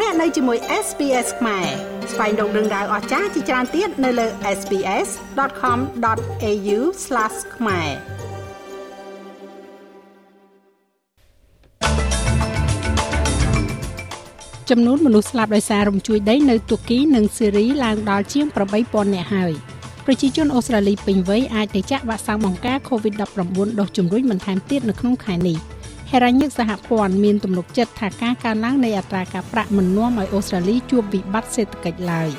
លោកអ្នកនៅជាមួយ SPS ខ្មែរស្វែងរកដឹងដៅអស្ចារ្យជាច្រើនទៀតនៅលើ SPS.com.au/ ខ្មែរចំនួនមនុស្សស្លាប់ដោយសាររំជួយដីនៅទូគីនិងស៊េរីឡើងដល់ជាង8000នាក់ហើយប្រជាជនអូស្ត្រាលីពេញវ័យអាចទៅចាក់វ៉ាក់សាំងបង្ការ COVID-19 ដូសជំរុញបន្ថែមទៀតនៅក្នុងខែនេះ។ ហេរ៉ាញឹកសហព័ន្ធមានទំនុកចិត្តថាការកើនឡើងនៃអត្រាការប្រាក់មិននាំឲ្យអូស្ត្រាលីជួបវិបត្តិសេដ្ឋកិច្ចឡើយ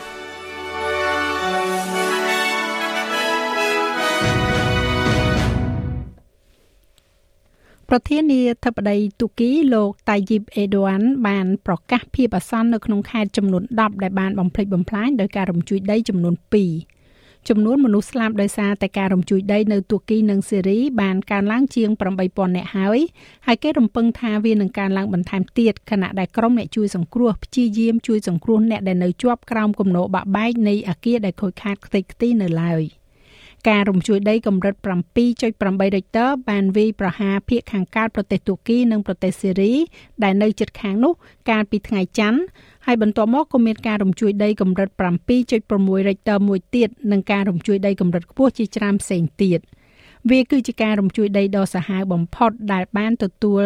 ប្រធានាធិបតីទូគីលោកតៃយីបអេឌូអានបានប្រកាសភាពអាសន្ននៅក្នុងខេត្តចំនួន10ដែលបានបំផ្លិចបំផ្លាញដោយការរំជួយដីចំនួន2 ចំនួនមនុស្សស្លាប់ដោយសារតែការរំជួយដីនៅទូគីនិងសេរីបានកើនឡើងជាង8000នាក់ហើយហើយគេរំពឹងថាវានឹងកើនឡើងបន្ថែមទៀតខណៈដែលក្រុមអ្នកជួយសង្គ្រោះព្យាយាមជួយសង្គ្រោះអ្នកដែលនៅជាប់ក្រោមគំនរបាក់បែកនៃអាគារដែលខូចខាតខ្ទេចខ្ទីនៅឡើយការរំជួយដីកម្រិត7.8 Richter បានវាយប្រហារភាគខាងកើតប្រទេសទូគីនិងប្រទេសសេរីដែលនៅជិតខាងនោះកាលពីថ្ងៃច័ន្ទ ហើយបន្ទាប់មកក៏មានការរំជួយដីកម្រិត7.6 Richter មួយទៀតនិងការរំជួយដីកម្រិតខ្ពស់ជាច្រើនផ្សេងទៀតវាគឺជាការរំជួយដីដ៏សាហាវបំផុតដែលបានទទួល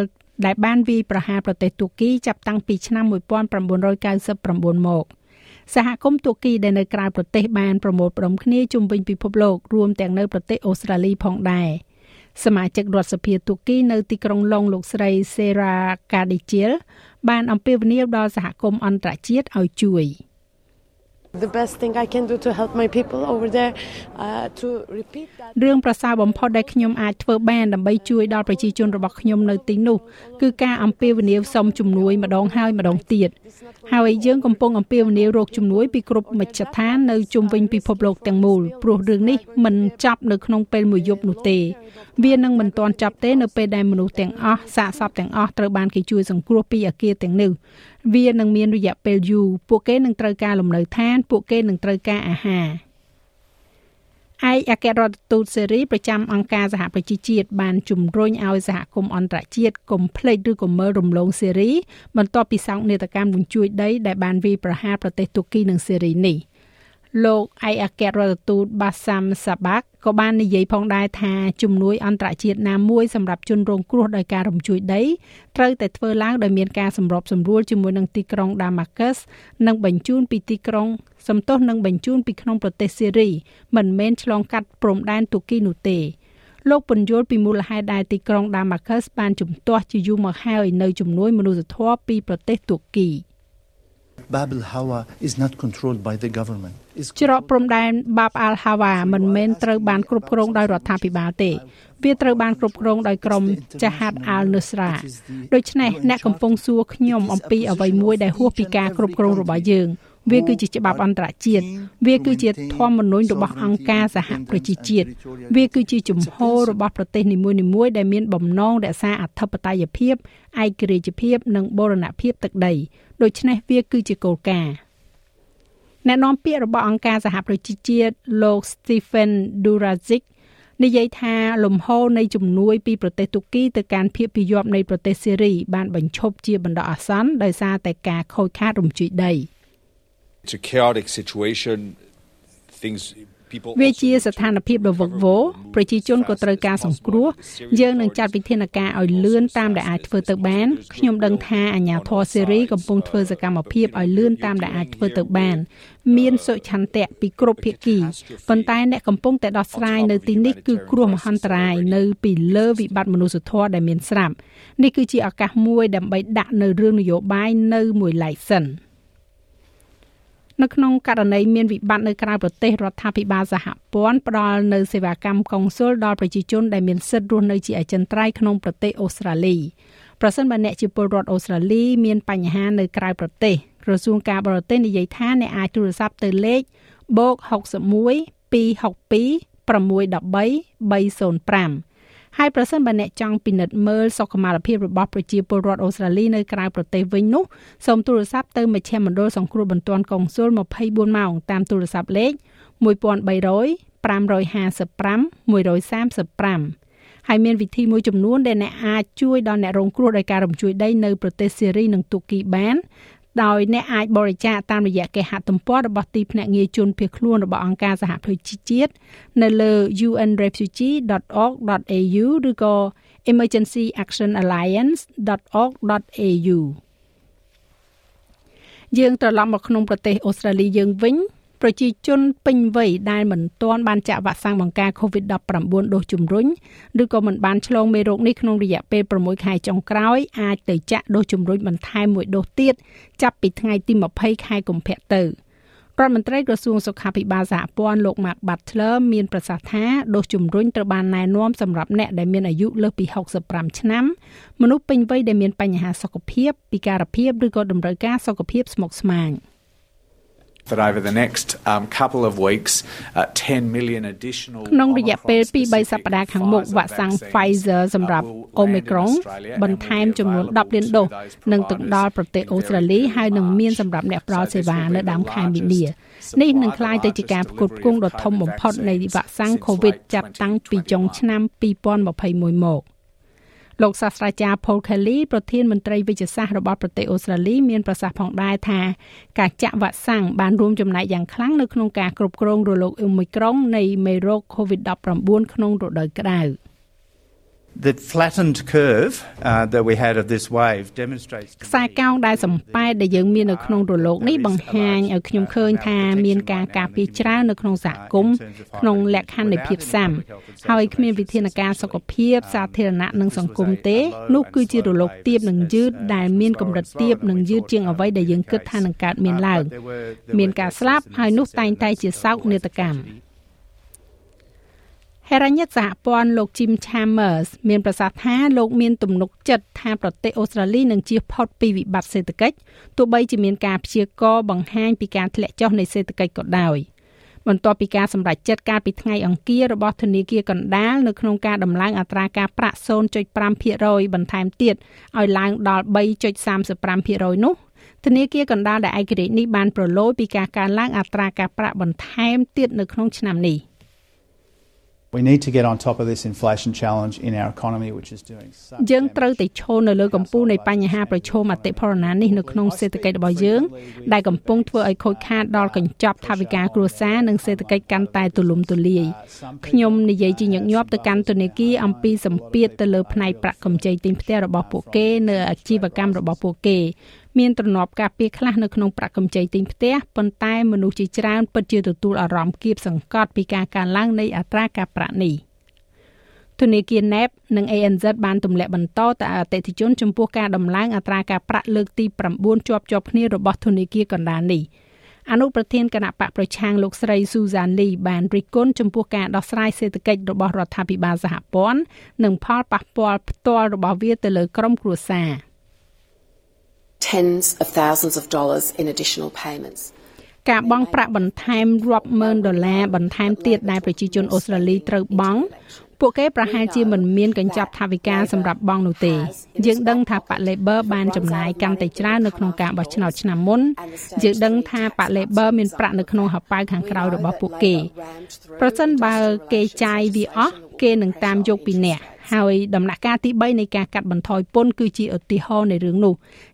ដែលបានវាយប្រហារប្រទេសទូគីចាប់តាំងពីឆ្នាំ1999មកសហគមន៍ទូគីដែលនៅក្រៅប្រទេសបានប្រមូលផ្ដុំគ្នាជុំវិញពិភពលោករួមទាំងនៅប្រទេសអូស្ត្រាលីផងដែរ សមាជិករដ្ឋសភាទូគីនៅទីក្រុងឡុងលោកស្រី Sera Kadichil បានអំពាវនាវដល់សហគមន៍អន្តរជាតិឲ្យជួយ The best thing I can do to help my people over there uh to repeat that រឿងប្រសើរបំផុតដែលខ្ញុំអាចធ្វើបានដើម្បីជួយដល់ប្រជាជនរបស់ខ្ញុំនៅទីនោះគឺការអំពាវនាវសុំជំនួយម្ដងហើយម្ដងទៀតហើយយើងកំពុងអំពាវនាវរកជំនួយពីគ្រប់មជ្ឈដ្ឋាននៅជុំវិញពិភពលោកទាំងមូលព្រោះរឿងនេះមិនចាប់នៅក្នុងពេលមួយយប់នោះទេ វានឹងមិនទាន់ចាប់ទេនៅពេលដែលមនុស្សទាំងអស់សាកសពទាំងអស់ត្រូវបានគេជួយសង្គ្រោះពីអាគារទាំងនេះវានឹងមានរយៈពេលយូរពួកគេនឹងត្រូវការលំនៅឋាន ពួកគេនឹងត្រូវការអាហារឯកអគ្គរដ្ឋទូតសេរីប្រចាំអង្គការសហប្រជាជាតិបានជំរុញឲ្យសហគមន៍អន្តរជាតិកុំភ្លេចឬក៏មើលរំលងសេរីបន្ទាប់ពីសោកនាដកម្មរំជួយដីដែលបានវាយប្រហារប្រទេសទូគីនិងសេរីនេះ។ លោកឯកអគ្គរដ្ឋទូតបាសាំសាបាក់ក៏បាននិយាយផងដែរថាជំនួយអន្តរជាតិណាមួយសម្រាប់ជនរងគ្រោះដោយការរំជួយដីត្រូវតែធ្វើឡើងដោយមានការសម្របសម្រួលជាមួយនឹងទីក្រុង Damascus និងបញ្ជូនពីទីក្រុងសំទោសនឹងបញ្ជូនពីក្នុងប្រទេសសេរីមិនមែនឆ្លងកាត់ព្រំដែនទូគីនោះទេលោកពន្យល់ពីមូលហេតុដែលទីក្រុង Damascus បានជំទាស់ជាយូរមកហើយនៅជំនួយមនុស្សធម៌ពីប្រទេសទូគី Bab al-Hawa is not controlled by the government ច្រកព្រំដែនបាបអាល់ហាវ៉ាមិនមែនត្រូវបានគ្រប់គ្រងដោយរដ្ឋាភិបាលទេ វាត្រូវបានគ្រប់គ្រងដោយក្រុមចាហាត់អាល់នុស្រាដូច្នេះអ្នកកំពុងសួរខ្ញុំអំពីអ្វីមួយដែលហួសពីការគ្រប់គ្រងរបស់យើង វាគឺជាច្បាប់អន្តរជាតិវាគឺជាធម្មនុញ្ញរបស់អង្គការសហប្រជាជាតិវាគឺជាជំហររបស់ប្រទេសនីមួយៗដែលមានបំណងរក្សាអធិបតេយ្យភាពឯករាជ្យភាពនិងបូរណភាពទឹកដីដូច្នេះវាគឺជាគោលការណ៍អ្នកនាំពាក្យរបស់អង្គការសហប្រជាជាតិលោក Stephen Durazic និយាយថាលំហូរនៃជំនួយពីប្រទេសទូគីទៅកាន់ភាគពាយ័ព្យនៃប្រទេសសេរីបានបញ្ឈប់ជាបណ្ដោះអាសន្នដោយសារតែការខូចខាតរំជួយដី It's a chaotic situation things វាជាស្ថានភាពដ៏វឹកវរប្រជាជនក៏ត្រូវការសង្គ្រោះយើងនឹងចាត់វិធានការឲ្យលឿនតាមដែលអាចធ្វើទៅបានខ្ញុំដឹងថាអាញាធរសេរីកំពុងធ្វើសកម្មភាពឲ្យលឿនតាមដែលអាចធ្វើទៅបាន មានសុឆន្ទៈពីគ្រប់ភាគីប៉ុន្តែអ្នកកំពុងតែដោះស្រាយនៅទីនេះគឺគ្រោះមហន្តរាយនៅពីលើវិបត្តិមនុស្សធម៌ដែលមានស្រាប់នេះគឺជាឱកាសមួយដើម្បីដាក់នៅរឿងនយោបាយនៅមួយឡែកសិន។ នៅក្នុងករណីមានវិបត្តិនៅក្រៅប្រទេសរដ្ឋាភិបាលសហព័ន្ធផ្ដល់នៅសេវាកម្មកុងស៊ុលដល់ប្រជាជនដែលមានសិទ្ធិរស់នៅជាអចិន្ត្រៃយ៍ក្នុងប្រទេសអូស្ត្រាលីប្រសិនបើអ្នកជាពលរដ្ឋអូស្ត្រាលីមានបញ្ហានៅក្រៅប្រទេសក្រសួងការបរទេសនិយាយថាអ្នកអាចទូរស័ព្ទទៅលេខ +61 262 613 305 ហើយប្រសិនបើអ្នកចង់ពិនិត្យមើលសុខុមាលភាពរបស់ប្រជាពលរដ្ឋអូស្ត្រាលីនៅក្រៅប្រទេសវិញនោះសូមទូរស័ព្ទទៅមជ្ឈមណ្ឌលសង្គ្រោះបន្ទាន់កុងស៊ុល24ម៉ោងតាមទូរស័ព្ទលេខ1300 555 135ហើយមានវិធីមួយចំនួនដែលអ្នកអាចជួយដល់អ្នករងគ្រោះដោយការរំជួយដីនៅប្រទេសសេរីនិងទូគីបាន ដោយអ្នកអាចបរិច្ចាគតាមរយៈគេហទំព័ររបស់ទីភ្នាក់ងារជនភៀសខ្លួនរបស់អង្គការសហប្រជាជាតិនៅលើ unrefugee.org.au ឬក៏ emergencyactionalliance.org.au យើងត្រឡប់មកក្នុងប្រទេសអូស្ត្រាលីយើងវិញ ប្រជាជនពេញវ័យដែលមិនទាន់បានចាក់វ៉ាក់សាំងបង្ការ COVID-19 ដូសជំរុញឬក៏មិនបានឆ្លងមេរោគនេះក្នុងរយៈពេល6ខែចុងក្រោយអាចទៅចាក់ដូសជំរុញបន្ថែមមួយដូសទៀតចាប់ពីថ្ងៃទី20ខែកុម្ភៈទៅរដ្ឋមន្ត្រីក្រសួងសុខាភិបាលសហព័ន្ធលោក Mark Butler មានប្រសាសន៍ថាដូសជំរុញត្រូវបានណែនាំសម្រាប់អ្នកដែលមានអាយុលើសពី65ឆ្នាំមនុស្សពេញវ័យដែលមានបញ្ហាសុខភាពពិការភាពឬក៏តម្រូវការសុខភាពស្មុគស្មាញ។ that over the next um, couple of weeks uh, 10 million additional ក្នុងរយៈពេល2-3សប្តាហ៍ខាងមុខវ៉ាក់សាំង Pfizer សម្រាប់ Omicron បន្ថែមចំនួន10លានដូសនឹងទៅដល់ប្រទេសអូស្ត្រាលីហើយនឹងមានសម្រាប់អ្នកផ្ដល់សេវានៅដើមខែមីនានេះនឹងក្លាយទៅជាការផ្គត់ផ្គង់ដ៏ធំបំផុតនៃវ៉ាក់សាំង COVID ចាប់តាំងពីចុងឆ្នាំ2021មក។ លោកសាស្ត្រាចារ្យ Paul Kelly ប្រធានមន្ត្រីវិទ្យាសាស្ត្ររបស់ប្រទេសអូស្ត្រាលីមានប្រសាសន៍ផងដែរថាការចាក់វ៉ាក់សាំងបានរួមចំណែកយ៉ាងខ្លាំងនៅក្នុងការគ្រប់គ្រងរលកអូមីក្រុងនៃមេរោគ COVID-19 ក្នុងរដូវក្តៅ។ the flattened curve uh, that we had of this wave demonstrates ខ្សែកោងដែលសំប៉ែតដែលយើងមាននៅក្នុងរលកនេះបង្ហាញឲ្យខ្ញុំឃើញថាមានការការពារច្រើននៅក្នុងសហគមន៍ក្នុងលក្ខខណ្ឌនៃភាពសាមហើយគ្មានវិធានការសុខភាពសាធារណៈនិងសង្គមទេនោះគឺជារលកទៀបនិងយឺតដែលមានកម្រិតទៀបនិងយឺតជាងអ្វីដែលយើងគិតថានឹងកើតមានឡើង មានការស្លាប់ហើយនោះតែងតែជាសោកនាដកម្ម ហេរ៉ាញិកសហព័ន្ធលោក Jim Chambers មានប្រសាសន៍ថាលោកមានទំនុកចិត្តថាប្រទេសអូស្ត្រាលីនឹងជៀសផុតពីវិបត្តិសេដ្ឋកិច្ចទោះបីជាមានការព្យាករណ៍បង្ហាញពីការធ្លាក់ចុះនៃសេដ្ឋកិច្ចក៏ដោយបន្ទាប់ពីការសម្រេចចិត្តកាលពីថ្ងៃអង្គាររបស់ធនាគារកណ្ដាលនៅក្នុងការដំឡើងអត្រាការប្រាក់0.5%បន្ថែមទៀតឲ្យឡើងដល់3.35%នោះធនាគារកណ្ដាលដែលឯករាជ្យនេះបានប្រឡូយពីការកើនឡើងអត្រាការប្រាក់បន្ថែមទៀតនៅក្នុងឆ្នាំនេះ។ We need to get on top of this inflation challenge in our economy which is doing so យើងត្រូវតែឈរនៅលើកំពូលនៃបញ្ហាប្រឈមអតិផរណានេះនៅក្នុងសេដ្ឋកិច្ចរបស់យើងដែលកំពុងធ្វើឲ្យខូចខាតដល់កញ្ចប់ថវិកាគ្រួសារនិងសេដ្ឋកិច្ចកាន់តែទូលំទូលាយខ្ញុំនិយាយជាញឹកញាប់ទៅកាន់ធនាគារអំពីសម្ពាធទៅលើផ្នែកប្រាក់កម្ចីទិញផ្ទះរបស់ពួកគេ នៅអាជីវកម្មរបស់ពួកគេ មានទ្រនាប់ការពារខ្លះនៅក្នុងប្រាក់កម្ចីទិញផ្ទះប៉ុន្តែមនុស្សជាច្រើនពិតជាទទួលអារម្មណ៍គៀបសង្កត់ពីការកើនឡើងនៃអត្រាការប្រាក់នេះធនាគារ NAB និង ANZ បានទម្លាក់បន្តទៅអតិថិជនចំពោះការដំឡើងអត្រាការប្រាក់លើកទី9ជាប់ជាប់គ្នារបស់ធនាគារកណ្ដាលនេះអនុប្រធានគណៈបកប្រឆាំងលោកស្រី Susan Lee បានរិះគន់ចំពោះការដោះស្រាយសេដ្ឋកិច្ចរបស់រដ្ឋាភិបាលសហព័ន្ធនិងផលប៉ះពាល់ផ្ទាល់របស់វាទៅលើក្រុមគ្រួសារ tens of thousands of dollars in additional payments ការបង់ប្រាក់បន្ថែមរាប់ម៉ឺនដុល្លារបន្ថែមទៀតដែលប្រជាជនអូស្ត្រាលីត្រូវបង់ពួកគេប្រហែលជាមិនមានកញ្ចប់ថវិកាសម្រាប់បង់នោះទេយើងដឹងថាប៉ា Labor បានចំណាយកាន់តែច្រើននៅក្នុងការបោះឆ្នោតឆ្នាំមុនយើងដឹងថាប៉ា Labor មានប្រាក់នៅក្នុងហបៅខាងក្រៅរបស់ពួកគេ ប្រសិនបើគេចាយវាអស់គេនឹងតាមយកពីអ្នក ហើយដំណាក់កាលទី3នៃការកាត់បន្ថយពន្ធគឺជាឧទាហរណ៍នៃរឿងនោះ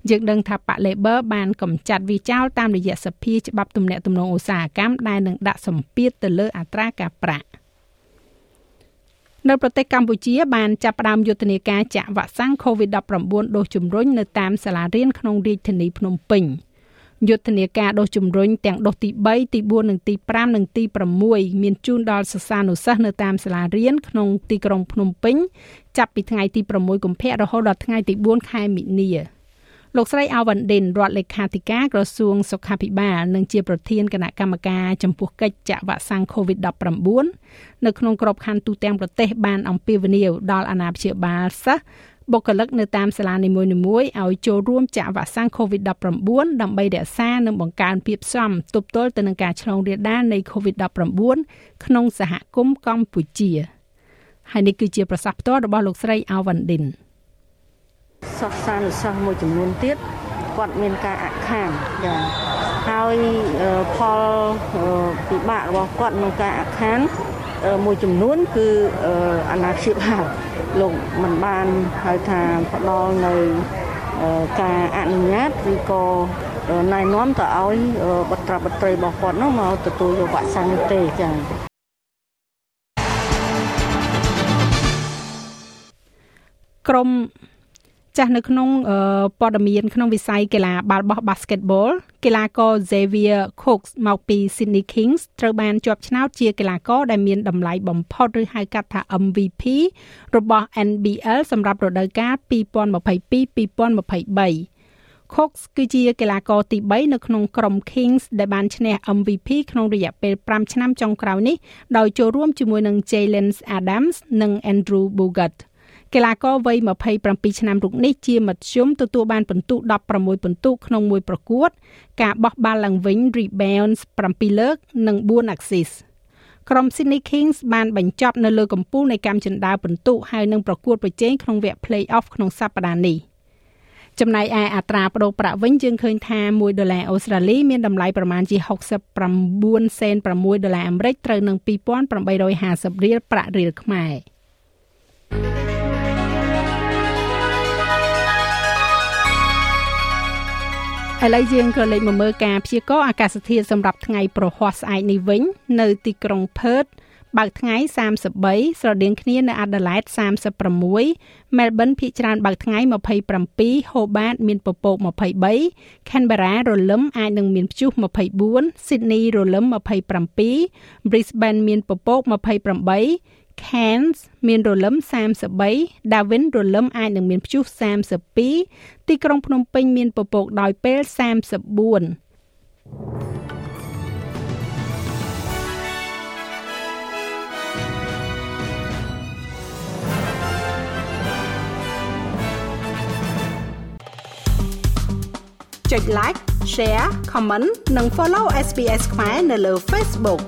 យើងដឹងថាប៉ា Labor បានកម្ចាត់វាចោលតាមរយៈសភាច្បាប់ទំនាក់ទំនងឧស្សាហកម្មដែលនឹងដាក់សម្ពាធទៅលើអត្រាការប្រាក់នៅប្រទេសកម្ពុជាបានចាប់ផ្ដើមយុទ្ធនាការចាក់វ៉ាក់សាំង COVID-19 ដូសជំរុញនៅតាមសាលារៀនក្នុងរាជធានីភ្នំពេញ។ យុទ្ធនាការដុសជំរុញទាំងដុសទី3ទី4និងទី5និងទី6មានជូនដល់សិស្សានុសិស្សនៅតាមសាលារៀនក្នុងទីក្រុងភ្នំពេញចាប់ពីថ្ងៃទី6កុម្ភៈរហូតដល់ថ្ងៃទី4ខែមិនិនាលោកស្រីអាវ៉ាន់ឌិនរដ្ឋលេខាធិការក្រសួងសុខាភិបាលនិងជាប្រធានគណៈកម្មការចំពោះកិច្ចចាក់វ៉ាក់សាំង COVID-19 នៅក្នុងក្របខ័ណ្ឌទូទាំងប្រទេសបានអំពាវនាវដល់អាណាព្យាបាលសិស្ស បុគ្គលិកនៅតាមសាលានីមួយៗឲ្យចូលរួមចាក់វ៉ាក់សាំង COVID-19 ដើម្បីរក្សានិងបង្កើនភាពសមទប់ទល់ទៅនឹងការឆ្លងរាលដាលនៃ COVID-19 ក្នុងសហគមន៍កម្ពុជាហើយនេះគឺជាប្រសាសន៍ផ្ទាល់របស់លោកស្រីអាវ៉ាន់ឌិនសិស្សានុសិស្សមួយចំនួនទៀតគាត់មានការអខានចាហើយផលពិបាករបស់គាត់ក្នុងការអខាន មួយចំនួនគឺអាណាព្យាបាលលោកមិនបានហៅថាផ្ដល់នៅការអនុញ្ញាតឬក៏ណែនាំទៅឲ្យបត្រាបត្រីរបស់គាត់នោះមកទទួលយកវ៉ាក់សាំងនេះទេចា៎ក្រុម ចាស់នៅក្នុងព័ត៌មានក្នុងវិស័យកីឡាបាល់បោះ basketball កីឡាករ Xavier Cooks មកពី Sydney Kings ត្រូវបានជាប់ឆ្នោតជាកីឡាករដែលមានតម្លៃបំផុតឬហៅកាត់ថា MVP របស់ NBL សម្រាប់រដូវកាល2022-2023 Cox គឺជាកីឡាករទី3នៅក្នុងក្រុម Kings ដែលបានឈ្នះ MVP ក្នុងរយៈពេល5ឆ្នាំចុងក្រោយនេះដោយចូលរួមជាមួយនឹង Jalen Adams និង Andrew Bogut ។ កីឡាករវ័យ27ឆ្នាំរូបនេះជាមធ្យមទទួលបានពិន្ទុ16ពិន្ទុក្នុងមួយប្រកួត ការបោះបាល់ឡើងវិញ rebounds 7លើក និង4 assist ក្រុម Sydney Kings បានបញ្ចប់នៅលើកំពូលនៃកម្មចិនដាពិន្ទុហើយនឹងប្រកួតប្រជែងក្នុងវគ្គ Play-off ក្នុងសប្តាហ៍នេះចំណែកឯអត្រាប្តូរប្រាក់វិញយើងឃើញថា1ដុល្លារអូស្ត្រាលីមានតម្លៃប្រមាណជា69សេន6ដុល្លារអាមេរិកត្រូវនឹង2850រៀលប្រាក់រៀលខ្មែរ ឥឡូវយើងក៏លេខមកមើលការព្យាករណ៍អាកាសធាតុសម្រាប់ថ្ងៃប្រហ័សស្អែកនេះវិញ នៅទីក្រុងផឺតបើកថ្ងៃ33ស្រដៀងគ្នានៅអាដាលេដ36មែលប៊នភាគច្រើនបើកថ្ងៃ27ហូបាត មានពពក23ខេនបេរ៉ារលឹមអាចនឹងមានព្យុះ24ស៊ីដនីរលឹម27 Brisbane មានពពក28 Cairns មានរលឹម33 Darwin រលឹមអាចនឹងមានព្យុះ32ទីក្រុងភ្នំពេញមានពពកដោយពេល34ចុច like share comment និង follow SPS ខ្មែរនៅលើ Facebook